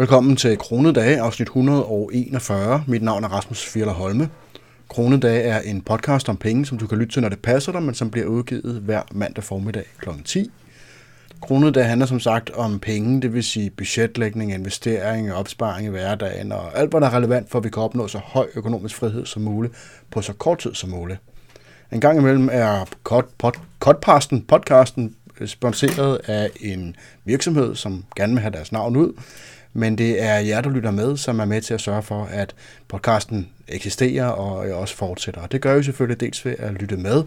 Velkommen til Kronedage, afsnit 141. Mit navn er Rasmus Fjeller Holme. Kronedage er en podcast om penge, som du kan lytte til, når det passer dig, men som bliver udgivet hver mandag formiddag kl. 10. Kronedage handler som sagt om penge, det vil sige budgetlægning, investering og opsparing i hverdagen, og alt, hvad der er relevant for, at vi kan opnå så høj økonomisk frihed som muligt på så kort tid som muligt. En gang imellem er podcasten, podcasten øh, sponsoreret af en virksomhed, som gerne vil have deres navn ud, men det er jer, der lytter med, som er med til at sørge for, at podcasten eksisterer og øh, også fortsætter. Og det gør jo selvfølgelig dels ved at lytte med,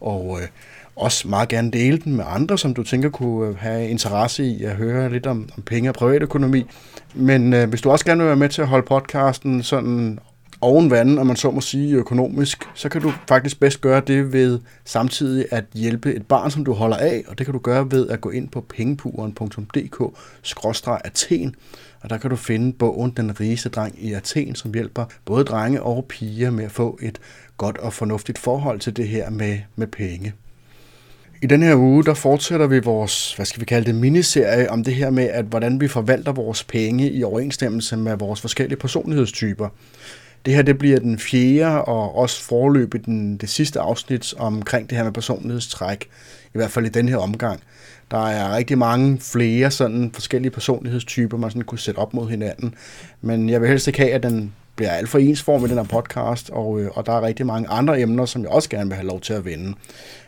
og øh, også meget gerne dele den med andre, som du tænker kunne øh, have interesse i at høre lidt om, om penge og privatøkonomi. Men øh, hvis du også gerne vil være med til at holde podcasten sådan oven vandet, om man så må sige økonomisk, så kan du faktisk bedst gøre det ved samtidig at hjælpe et barn, som du holder af, og det kan du gøre ved at gå ind på pengepuren.dk-athen, og der kan du finde bogen Den rigeste dreng i Athen, som hjælper både drenge og piger med at få et godt og fornuftigt forhold til det her med, med penge. I den her uge, der fortsætter vi vores, hvad skal vi kalde det, miniserie om det her med, at hvordan vi forvalter vores penge i overensstemmelse med vores forskellige personlighedstyper. Det her det bliver den fjerde og også forløbet den, det sidste afsnit omkring det her med personlighedstræk, i hvert fald i den her omgang. Der er rigtig mange flere sådan forskellige personlighedstyper, man sådan kunne sætte op mod hinanden. Men jeg vil helst ikke have, at den bliver alt for ensform i den her podcast, og, øh, og der er rigtig mange andre emner, som jeg også gerne vil have lov til at vende.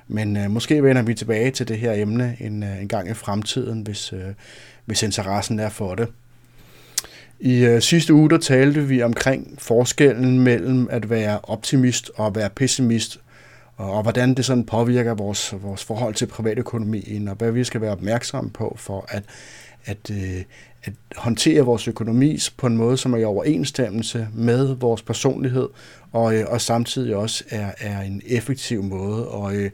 Men øh, måske vender vi tilbage til det her emne en, øh, en gang i fremtiden, hvis, øh, hvis interessen er for det. I øh, sidste uge der talte vi omkring forskellen mellem at være optimist og at være pessimist, og, og hvordan det sådan påvirker vores, vores forhold til privatøkonomien, og hvad vi skal være opmærksomme på for at, at, øh, at håndtere vores økonomi på en måde, som er i overensstemmelse med vores personlighed, og, øh, og samtidig også er, er en effektiv måde at, øh,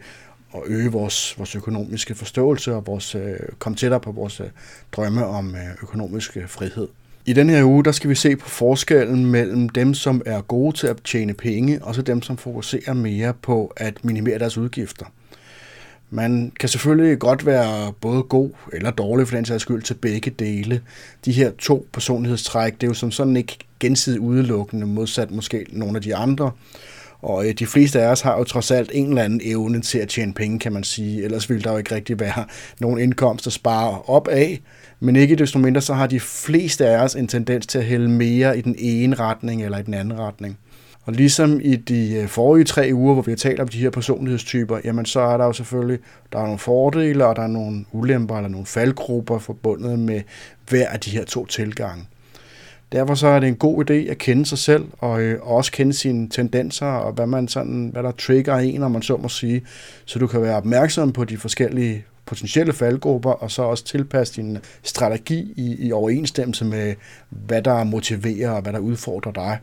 at øge vores, vores økonomiske forståelse og vores, øh, komme tættere på vores øh, drømme om øh, økonomisk frihed. I den her uge, der skal vi se på forskellen mellem dem, som er gode til at tjene penge, og så dem, som fokuserer mere på at minimere deres udgifter. Man kan selvfølgelig godt være både god eller dårlig for den sags skyld til begge dele. De her to personlighedstræk, det er jo som sådan ikke gensidigt udelukkende, modsat måske nogle af de andre. Og øh, de fleste af os har jo trods alt en eller anden evne til at tjene penge, kan man sige. Ellers ville der jo ikke rigtig være nogen indkomst at spare op af. Men ikke desto mindre, så har de fleste af os en tendens til at hælde mere i den ene retning eller i den anden retning. Og ligesom i de øh, forrige tre uger, hvor vi har talt om de her personlighedstyper, jamen så er der jo selvfølgelig der er nogle fordele, og der er nogle ulemper eller nogle faldgrupper forbundet med hver af de her to tilgange. Derfor så er det en god idé at kende sig selv, og øh, også kende sine tendenser, og hvad, man sådan, hvad der trigger en, om man så må sige, så du kan være opmærksom på de forskellige potentielle faldgrupper, og så også tilpasse din strategi i, i overensstemmelse med, hvad der motiverer og hvad der udfordrer dig.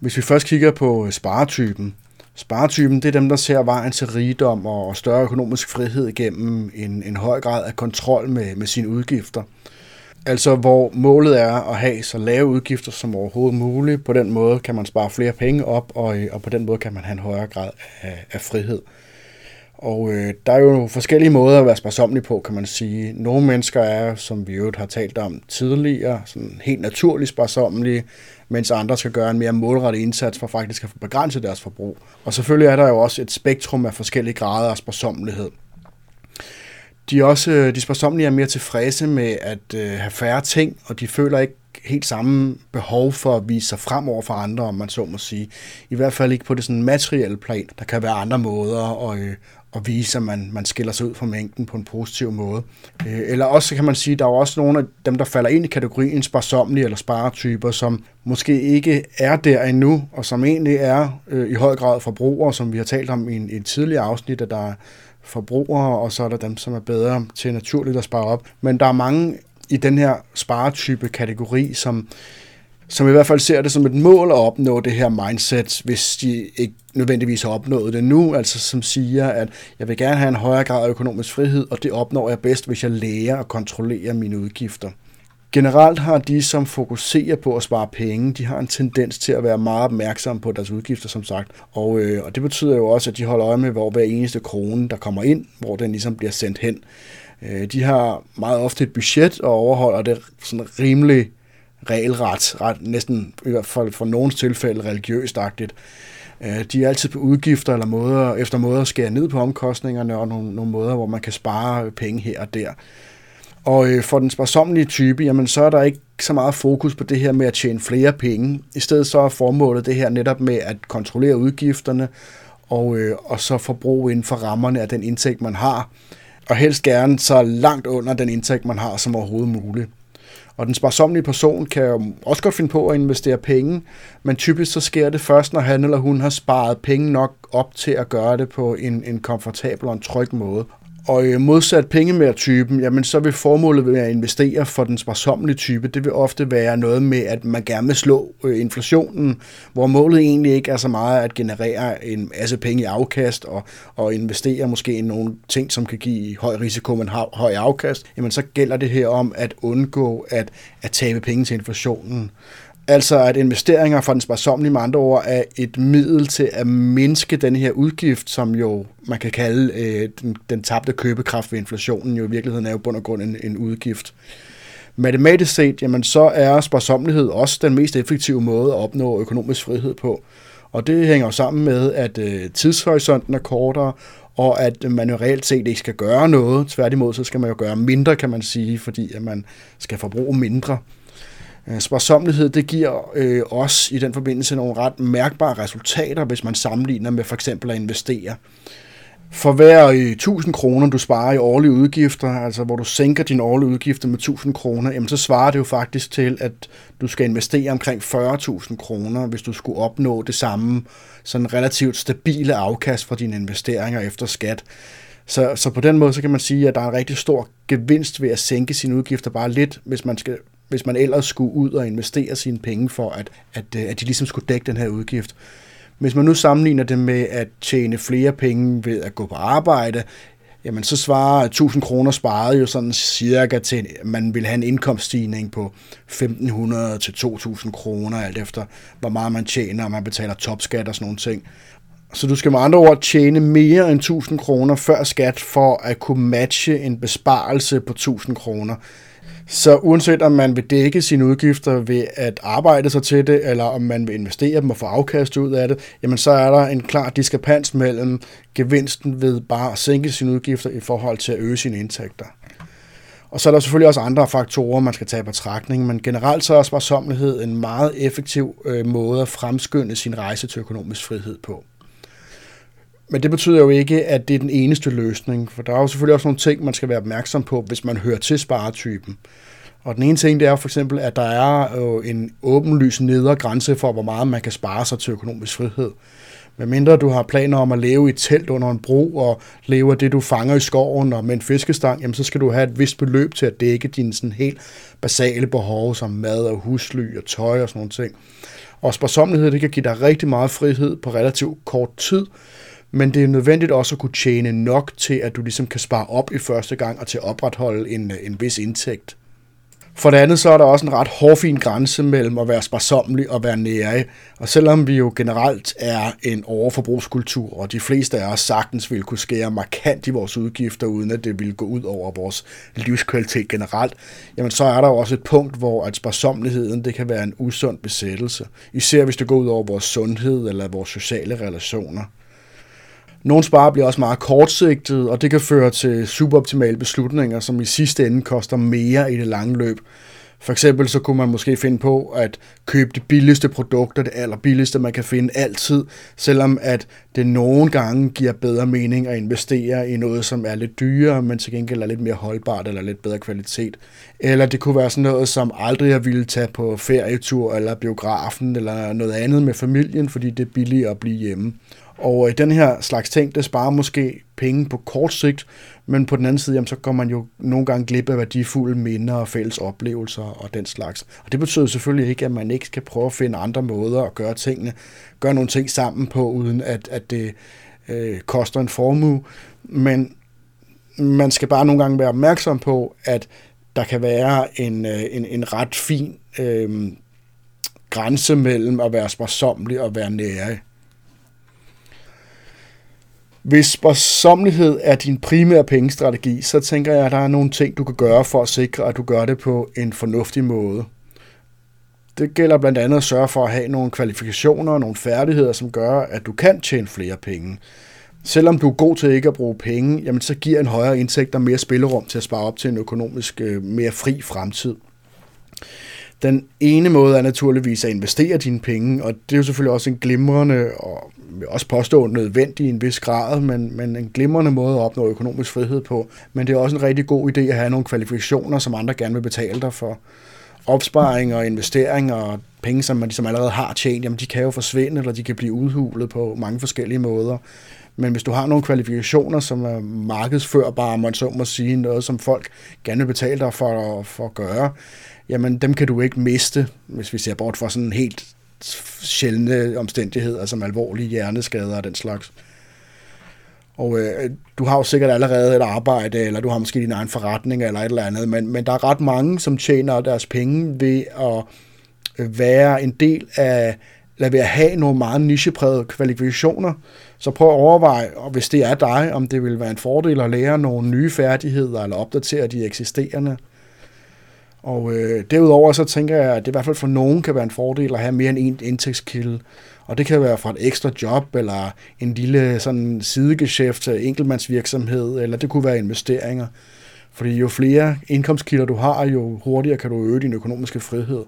Hvis vi først kigger på sparetypen, Sparetypen, det er dem, der ser vejen til rigdom og større økonomisk frihed gennem en, en høj grad af kontrol med, med sine udgifter. Altså hvor målet er at have så lave udgifter som overhovedet muligt. På den måde kan man spare flere penge op, og, øh, og på den måde kan man have en højere grad af, af frihed. Og øh, der er jo forskellige måder at være sparsomlig på, kan man sige. Nogle mennesker er, som vi jo har talt om tidligere, sådan helt naturligt sparsomlige, mens andre skal gøre en mere målrettet indsats for faktisk at begrænse deres forbrug. Og selvfølgelig er der jo også et spektrum af forskellige grader af sparsomlighed. De er også øh, de sparsomlige er mere tilfredse med at øh, have færre ting, og de føler ikke helt samme behov for at vise sig frem over for andre, om man så må sige. I hvert fald ikke på det sådan materielle plan. Der kan være andre måder at, øh, at vise, at man, man skiller sig ud fra mængden på en positiv måde. Øh, eller også kan man sige, at der er også nogle af dem, der falder ind i kategorien sparsomlige eller sparetyper, som måske ikke er der endnu, og som egentlig er øh, i høj grad forbrugere, som vi har talt om i en, i en tidligere afsnit, at der er forbrugere, og så er der dem, som er bedre til naturligt at spare op. Men der er mange i den her sparetype kategori, som som i hvert fald ser det som et mål at opnå det her mindset, hvis de ikke nødvendigvis har opnået det nu, altså som siger, at jeg vil gerne have en højere grad af økonomisk frihed, og det opnår jeg bedst, hvis jeg lærer at kontrollere mine udgifter. Generelt har de, som fokuserer på at spare penge, de har en tendens til at være meget opmærksomme på deres udgifter, som sagt. Og, øh, og det betyder jo også, at de holder øje med, hvor hver eneste krone, der kommer ind, hvor den ligesom bliver sendt hen. Øh, de har meget ofte et budget og overholder det sådan rimelig regelret, ret, næsten i hvert fald for nogens tilfælde religiøst-agtigt. Øh, de er altid på udgifter eller måder, efter måder at skære ned på omkostningerne, og nogle, nogle måder, hvor man kan spare penge her og der. Og øh, for den sparsomlige type, jamen så er der ikke så meget fokus på det her med at tjene flere penge. I stedet så er formålet det her netop med at kontrollere udgifterne, og, øh, og så forbruge inden for rammerne af den indtægt, man har. Og helst gerne så langt under den indtægt, man har som overhovedet muligt. Og den sparsomlige person kan jo også godt finde på at investere penge, men typisk så sker det først, når han eller hun har sparet penge nok op til at gøre det på en, en komfortabel og en tryg måde. Og øh, modsat pengemærtypen, jamen så vil formålet ved at investere for den sparsommelige type, det vil ofte være noget med, at man gerne vil slå øh, inflationen, hvor målet egentlig ikke er så meget at generere en masse penge i afkast og, og investere måske i nogle ting, som kan give høj risiko, men høj afkast. Jamen så gælder det her om at undgå at, at tabe penge til inflationen. Altså at investeringer fra den sparsomlige med andre ord er et middel til at mindske den her udgift, som jo man kan kalde øh, den, den tabte købekraft ved inflationen, jo i virkeligheden er jo bund og grund en, en udgift. Matematisk set, jamen så er sparsomlighed også den mest effektive måde at opnå økonomisk frihed på. Og det hænger jo sammen med, at øh, tidshorisonten er kortere, og at man jo reelt set ikke skal gøre noget. Tværtimod, så skal man jo gøre mindre, kan man sige, fordi at man skal forbruge mindre. Øh, Sparsomlighed, det giver øh, os i den forbindelse nogle ret mærkbare resultater, hvis man sammenligner med for eksempel at investere. For hver øh, 1000 kroner, du sparer i årlige udgifter, altså hvor du sænker dine årlige udgifter med 1000 kroner, jamen så svarer det jo faktisk til, at du skal investere omkring 40.000 kroner, hvis du skulle opnå det samme sådan relativt stabile afkast fra dine investeringer efter skat. Så, så på den måde, så kan man sige, at der er en rigtig stor gevinst ved at sænke sine udgifter bare lidt, hvis man skal hvis man ellers skulle ud og investere sine penge for, at, at, øh, at de ligesom skulle dække den her udgift. Hvis man nu sammenligner det med at tjene flere penge ved at gå på arbejde, jamen så svarer 1000 kroner sparet jo sådan cirka til, at man vil have en indkomststigning på 1500 til 2000 kroner, alt efter hvor meget man tjener, og man betaler topskat og sådan nogle ting. Så du skal med andre ord tjene mere end 1000 kroner før skat for at kunne matche en besparelse på 1000 kroner. Så uanset om man vil dække sine udgifter ved at arbejde sig til det, eller om man vil investere dem og få afkast ud af det, jamen så er der en klar diskrepans mellem gevinsten ved bare at sænke sine udgifter i forhold til at øge sine indtægter. Og så er der selvfølgelig også andre faktorer, man skal tage i betragtning, men generelt så er sparsomlighed en meget effektiv øh, måde at fremskynde sin rejse til økonomisk frihed på. Men det betyder jo ikke, at det er den eneste løsning, for der er jo selvfølgelig også nogle ting, man skal være opmærksom på, hvis man hører til sparetypen. Og den ene ting, det er for eksempel, at der er jo en åbenlys nedre grænse for, hvor meget man kan spare sig til økonomisk frihed. Men mindre du har planer om at leve i et telt under en bro, og leve af det, du fanger i skoven og med en fiskestang, jamen så skal du have et vist beløb til at dække dine sådan helt basale behov, som mad og husly og tøj og sådan nogle ting. Og sparsomlighed, det kan give dig rigtig meget frihed på relativt kort tid, men det er nødvendigt også at kunne tjene nok til, at du ligesom kan spare op i første gang og til at opretholde en, øh, en vis indtægt. For det andet så er der også en ret hårfin grænse mellem at være sparsommelig og være nære. Og selvom vi jo generelt er en overforbrugskultur, og de fleste af os sagtens vil kunne skære markant i vores udgifter, uden at det vil gå ud over vores livskvalitet generelt, jamen så er der jo også et punkt, hvor at sparsommeligheden det kan være en usund besættelse. Især hvis det går ud over vores sundhed eller vores sociale relationer. Nogle sparer bliver også meget kortsigtet, og det kan føre til suboptimale beslutninger, som i sidste ende koster mere i det lange løb. For eksempel så kunne man måske finde på at købe de billigste produkter, det allerbilligste man kan finde altid, selvom at det nogle gange giver bedre mening at investere i noget, som er lidt dyrere, men til gengæld er lidt mere holdbart eller lidt bedre kvalitet. Eller det kunne være sådan noget, som aldrig har ville tage på ferietur eller biografen eller noget andet med familien, fordi det er billigere at blive hjemme. Og øh, den her slags ting, det sparer måske penge på kort sigt, men på den anden side, jamen, så går man jo nogle gange glip af værdifulde minder og fælles oplevelser og den slags. Og det betyder selvfølgelig ikke, at man ikke skal prøve at finde andre måder at gøre tingene, gøre nogle ting sammen på, uden at, at det øh, koster en formue. Men man skal bare nogle gange være opmærksom på, at der kan være en, øh, en, en ret fin øh, grænse mellem at være sparsomlig og være nære. Hvis sparsomlighed er din primære pengestrategi, så tænker jeg, at der er nogle ting, du kan gøre for at sikre, at du gør det på en fornuftig måde. det gælder blandt andet at sørge for at have nogle kvalifikationer og nogle færdigheder, som gør, at du kan tjene flere penge. Selvom du er god til ikke at bruge penge, jamen så giver en højere indtægt dig mere spillerum til at spare op til en økonomisk øh, mere fri fremtid. Den ene måde er naturligvis at investere dine penge, og det er jo selvfølgelig også en glimrende og også påstå nødvendig i en vis grad, men, men en glimrende måde at opnå økonomisk frihed på. Men det er også en rigtig god idé at have nogle kvalifikationer, som andre gerne vil betale dig for. Opsparing og investering og penge, som man ligesom allerede har tjent, jamen de kan jo forsvinde, eller de kan blive udhulet på mange forskellige måder. Men hvis du har nogle kvalifikationer, som er markedsførbare, man så må sige, noget som folk gerne vil betale dig for, for at gøre, jamen dem kan du ikke miste, hvis vi ser bort fra sådan helt sjældne omstændigheder, som alvorlige hjerneskader og den slags. Og øh, du har jo sikkert allerede et arbejde, eller du har måske din egen forretning, eller et eller andet, men, men der er ret mange, som tjener deres penge ved at øh, være en del af, eller ved at have nogle meget nicheprægede kvalifikationer. Så prøv at overveje, og hvis det er dig, om det vil være en fordel at lære nogle nye færdigheder, eller opdatere de eksisterende. Og øh, derudover så tænker jeg, at det i hvert fald for nogen kan være en fordel at have mere end en indtægtskilde. Og det kan være fra et ekstra job, eller en lille sådan sidegeschæft, enkeltmandsvirksomhed, eller det kunne være investeringer. Fordi jo flere indkomstkilder du har, jo hurtigere kan du øge din økonomiske frihed.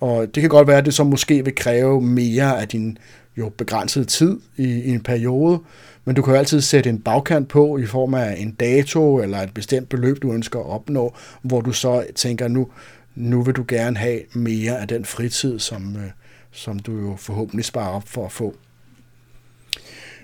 Og det kan godt være, at det så måske vil kræve mere af din jo begrænset tid i, i en periode, men du kan jo altid sætte en bagkant på i form af en dato eller et bestemt beløb, du ønsker at opnå, hvor du så tænker, nu, nu vil du gerne have mere af den fritid, som, øh, som du jo forhåbentlig sparer op for at få.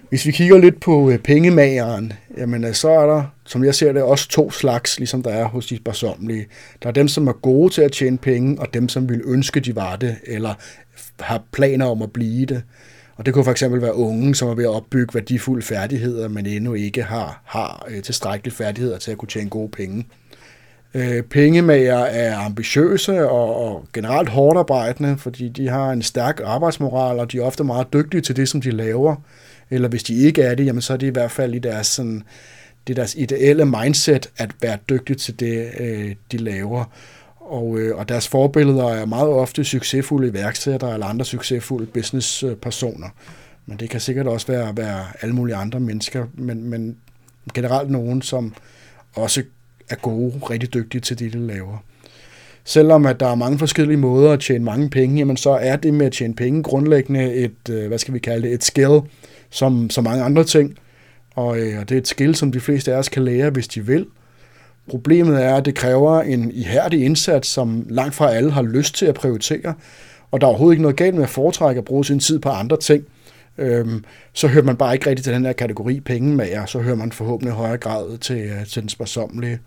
Hvis vi kigger lidt på øh, pengemageren, jamen øh, så er der, som jeg ser det, også to slags, ligesom der er hos de sparsomlige. Der er dem, som er gode til at tjene penge, og dem, som vil ønske, de var det, eller har planer om at blive det. Og det kunne for eksempel være unge, som er ved at opbygge værdifulde færdigheder, men endnu ikke har, har øh, tilstrækkelige færdigheder til at kunne tjene gode penge. Øh, pengemager er ambitiøse og, og generelt hårdt arbejdende, fordi de har en stærk arbejdsmoral, og de er ofte meget dygtige til det, som de laver. Eller hvis de ikke er det, jamen så er det i hvert fald i deres, sådan, det er deres ideelle mindset at være dygtig til det, øh, de laver. Og, øh, og deres forbilleder er meget ofte succesfulde iværksættere eller andre succesfulde businesspersoner. Men det kan sikkert også være, være alle mulige andre mennesker, men, men generelt nogen, som også er gode, rigtig dygtige til det, de laver. Selvom at der er mange forskellige måder at tjene mange penge, jamen så er det med at tjene penge grundlæggende et, øh, hvad skal vi kalde det, et skill, som så mange andre ting. Og, øh, og det er et skill, som de fleste af os kan lære, hvis de vil. Problemet er, at det kræver en ihærdig indsats, som langt fra alle har lyst til at prioritere, og der er overhovedet ikke noget galt med at foretrække at bruge sin tid på andre ting. Øhm, så hører man bare ikke rigtigt til den her kategori pengemager, så hører man forhåbentlig i højere grad til, øh, til den sparsomlige.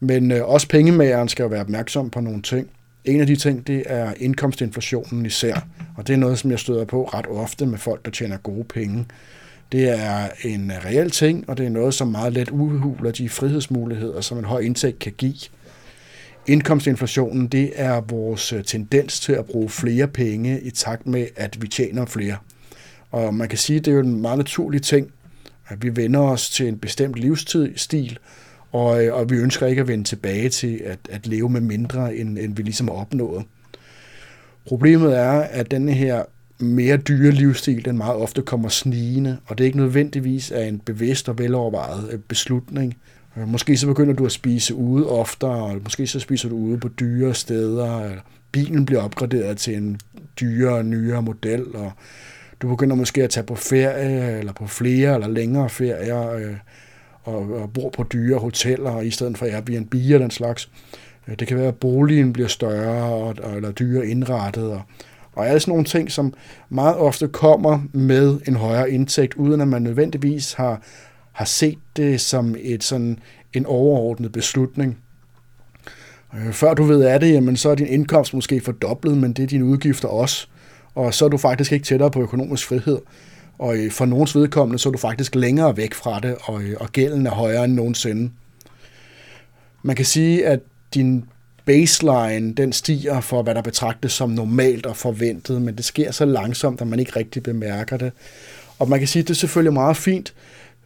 Men øh, også pengemageren skal jo være opmærksom på nogle ting. En af de ting, det er indkomstinflationen især, og det er noget, som jeg støder på ret ofte med folk, der tjener gode penge. Det er en reel ting, og det er noget, som meget let udhuler de frihedsmuligheder, som en høj indtægt kan give. Indkomstinflationen, det er vores øh, tendens til at bruge flere penge i takt med, at vi tjener flere. Og man kan sige, at det er jo en meget naturlig ting, at vi vender os til en bestemt livsstil, og, øh, og vi ønsker ikke at vende tilbage til at, at leve med mindre, end, end vi ligesom har opnået. Problemet er, at denne her mere dyre livsstil, den meget ofte kommer snigende, og det er ikke nødvendigvis af en bevidst og velovervejet øh, beslutning. Øh, måske så begynder du at spise ude oftere, og måske så spiser du ude på dyre steder, eller bilen bliver opgraderet til en dyrere, nyere model, og du begynder måske at tage på ferie, eller på flere eller længere ferier, øh, og, og bor på dyre hoteller, i stedet for Airbnb og den slags. Det kan være, at boligen bliver større, og, eller dyre indrettet, og, og alle sådan nogle ting, som meget ofte kommer med en højere indtægt, uden at man nødvendigvis har, har set det som et sådan en overordnet beslutning. Øh, før du ved af det, jamen, så er din indkomst måske fordoblet, men det er dine udgifter også. Og så er du faktisk ikke tættere på økonomisk frihed. Og øh, for nogens vedkommende, så er du faktisk længere væk fra det, og, øh, og gælden er højere end nogensinde. Man kan sige, at din baseline, den stiger for, hvad der betragtes som normalt og forventet, men det sker så langsomt, at man ikke rigtig bemærker det. Og man kan sige, at det er selvfølgelig meget fint,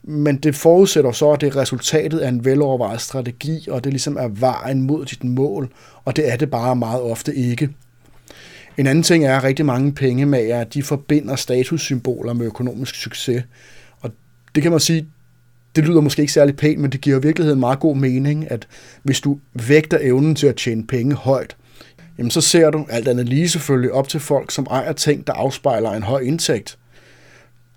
men det forudsætter så, at det er resultatet af en velovervejet strategi, og det ligesom er vejen mod dit mål, og det er det bare meget ofte ikke. En anden ting er, at rigtig mange pengemager, de forbinder statussymboler med økonomisk succes. Og det kan man sige, det lyder måske ikke særlig pænt, men det giver i virkeligheden meget god mening, at hvis du vægter evnen til at tjene penge højt, jamen så ser du alt andet lige selvfølgelig op til folk, som ejer ting, der afspejler en høj indtægt.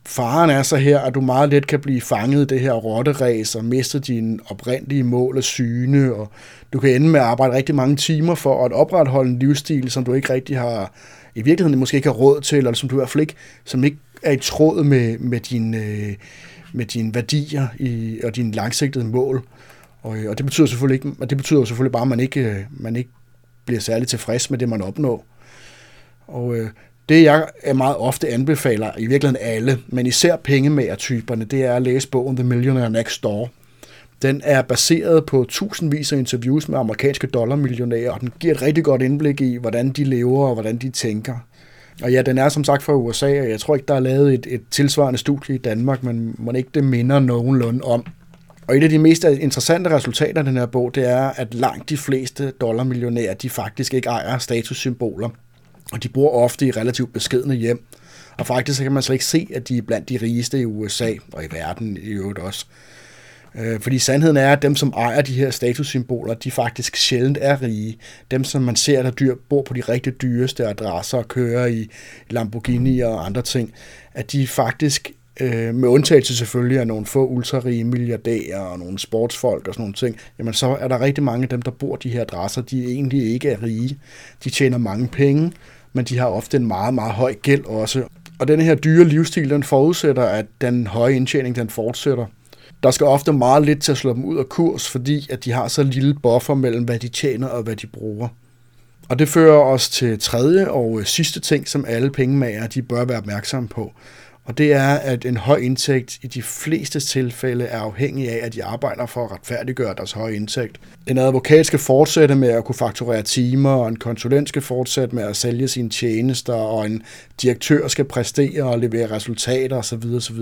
Faren er så her, at du meget let kan blive fanget i det her rotteræs og miste dine oprindelige mål af syne, og du kan ende med at arbejde rigtig mange timer for at opretholde en livsstil, som du ikke rigtig har, i virkeligheden måske ikke har råd til, eller som du i hvert fald ikke, som ikke er i tråd med, med, din, øh, med dine værdier i, og dine langsigtede mål. Og, øh, og det betyder selvfølgelig ikke, og det betyder selvfølgelig bare, at man ikke, øh, man ikke bliver særlig tilfreds med det, man opnår. Og øh, det, jeg er meget ofte anbefaler, i virkeligheden alle, men især pengemager-typerne, det er at læse bogen The Millionaire Next Door. Den er baseret på tusindvis af interviews med amerikanske dollarmillionærer, og den giver et rigtig godt indblik i, hvordan de lever og hvordan de tænker. Og ja, den er som sagt fra USA, og jeg tror ikke, der er lavet et, et tilsvarende studie i Danmark, men man ikke det minder nogenlunde om. Og et af de mest interessante resultater af den her bog, det er, at langt de fleste dollarmillionærer, de faktisk ikke ejer statussymboler. Og de bor ofte i relativt beskedne hjem. Og faktisk kan man slet ikke se, at de er blandt de rigeste i USA og i verden i øvrigt også. Øh, fordi sandheden er, at dem, som ejer de her statussymboler, de faktisk sjældent er rige. Dem, som man ser, der dyr, bor på de rigtig dyreste adresser og kører i Lamborghini og andre ting, at de faktisk øh, med undtagelse selvfølgelig af nogle få ultrarige milliardærer og nogle sportsfolk og sådan nogle ting, jamen så er der rigtig mange af dem, der bor de her adresser, de egentlig ikke er rige. De tjener mange penge, men de har ofte en meget, meget høj gæld også. Og den her dyre livsstil, den forudsætter, at den høje indtjening, den fortsætter. Der skal ofte meget lidt til at slå dem ud af kurs, fordi at de har så lille buffer mellem, hvad de tjener og hvad de bruger. Og det fører os til tredje og øh, sidste ting, som alle pengemager de bør være opmærksomme på. Og det er, at en høj indtægt i de fleste tilfælde er afhængig af, at de arbejder for at retfærdiggøre deres høje indtægt. En advokat skal fortsætte med at kunne fakturere timer, og en konsulent skal fortsætte med at sælge sine tjenester, og en direktør skal præstere og levere resultater osv. osv.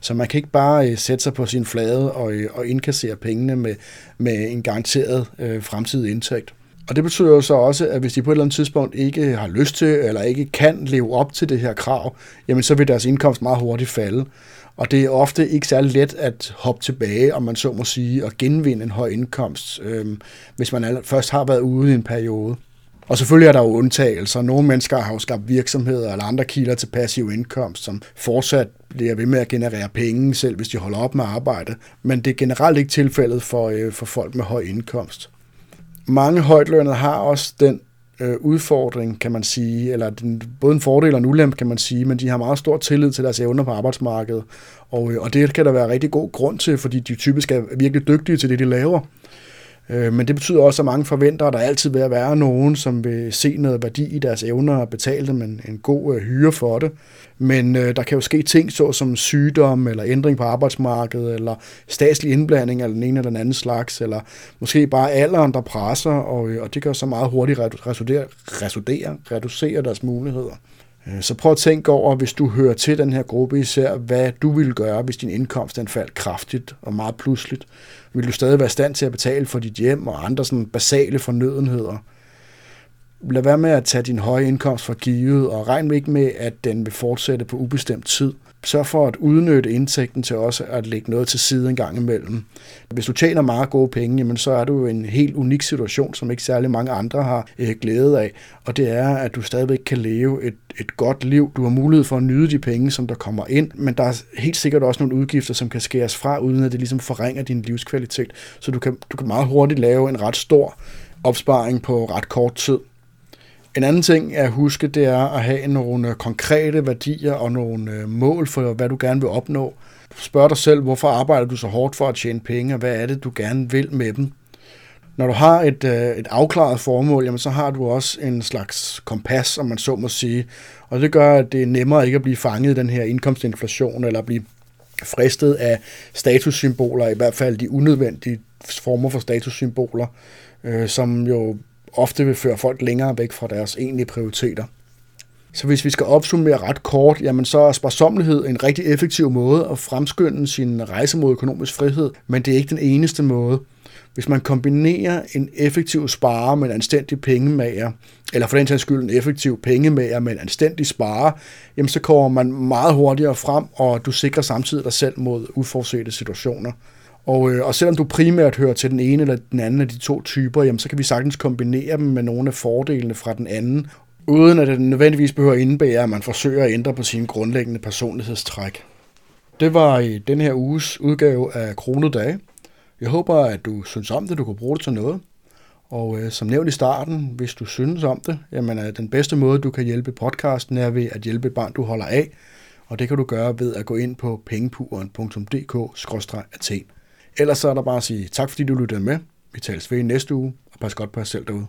Så man kan ikke bare øh, sætte sig på sin flade og, øh, og indkassere pengene med, med en garanteret øh, fremtidig indtægt. Og det betyder jo så også, at hvis de på et eller andet tidspunkt ikke har lyst til, eller ikke kan leve op til det her krav, jamen så vil deres indkomst meget hurtigt falde. Og det er ofte ikke særlig let at hoppe tilbage, om man så må sige, og genvinde en høj indkomst, øh, hvis man først har været ude i en periode. Og selvfølgelig er der jo undtagelser. Nogle mennesker har jo skabt virksomheder eller andre kilder til passiv indkomst, som fortsat bliver ved med at generere penge, selv hvis de holder op med at arbejde. Men det er generelt ikke tilfældet for, øh, for folk med høj indkomst mange højtlønnede har også den øh, udfordring, kan man sige, eller den, både en fordel og en ulempe, kan man sige, men de har meget stor tillid til deres evner på arbejdsmarkedet, og, øh, og det kan der være rigtig god grund til, fordi de typisk er virkelig dygtige til det, de laver. Øh, men det betyder også, at mange forventer, at der altid vil være nogen, som vil se noget værdi i deres evner og betale dem en, en god øh, hyre for det. Men øh, der kan jo ske ting, såsom sygdom eller ændring på arbejdsmarkedet, eller statslig indblanding af den ene eller den anden slags, eller måske bare alderen, der presser, og, øh, og det kan så meget hurtigt reducere, reducere, reducere deres muligheder. Øh, så prøv at tænke over, hvis du hører til den her gruppe især, hvad du ville gøre, hvis din indkomst den faldt kraftigt og meget pludseligt. Vil du stadig være i stand til at betale for dit hjem og andre sådan basale fornødenheder? Lad være med at tage din høje indkomst for givet, og regn ikke med, at den vil fortsætte på ubestemt tid. Sørg for at udnytte indtægten til også at lægge noget til side en gang imellem. Hvis du tjener meget gode penge, jamen så er du i en helt unik situation, som ikke særlig mange andre har øh, glæde af. Og det er, at du stadigvæk kan leve et, et godt liv. Du har mulighed for at nyde de penge, som der kommer ind, men der er helt sikkert også nogle udgifter, som kan skæres fra, uden at det ligesom forringer din livskvalitet. Så du kan, du kan meget hurtigt lave en ret stor opsparing på ret kort tid. En anden ting at huske, det er at have nogle konkrete værdier og nogle øh, mål for, hvad du gerne vil opnå. Spørg dig selv, hvorfor arbejder du så hårdt for at tjene penge, og hvad er det, du gerne vil med dem? Når du har et, øh, et afklaret formål, jamen, så har du også en slags kompas, om man så må sige. Og det gør, at det er nemmere ikke at blive fanget i den her indkomstinflation, eller blive fristet af statussymboler, i hvert fald de unødvendige former for statussymboler, øh, som jo ofte vil føre folk længere væk fra deres egentlige prioriteter. Så hvis vi skal opsummere ret kort, jamen så er sparsomlighed en rigtig effektiv måde at fremskynde sin rejse mod økonomisk frihed, men det er ikke den eneste måde. Hvis man kombinerer en effektiv sparer med en anstændig pengemager, eller for den sags skyld en effektiv pengemager med en anstændig sparer, jamen så kommer man meget hurtigere frem, og du sikrer samtidig dig selv mod uforudsete situationer. Og, øh, og selvom du primært hører til den ene eller den anden af de to typer, jamen, så kan vi sagtens kombinere dem med nogle af fordelene fra den anden, uden at det nødvendigvis behøver at indebære, at man forsøger at ændre på sine grundlæggende personlighedstræk. Det var i den her uges udgave af Kronedage. Jeg håber, at du synes om det, du kan bruge det til noget. Og øh, som nævnt i starten, hvis du synes om det, jamen er den bedste måde, du kan hjælpe podcasten, er ved at hjælpe et barn, du holder af. Og det kan du gøre ved at gå ind på pengepuren.dk-athen. Ellers så er der bare at sige tak, fordi du lyttede med. Vi tales ved i næste uge, og pas godt på jer selv derude.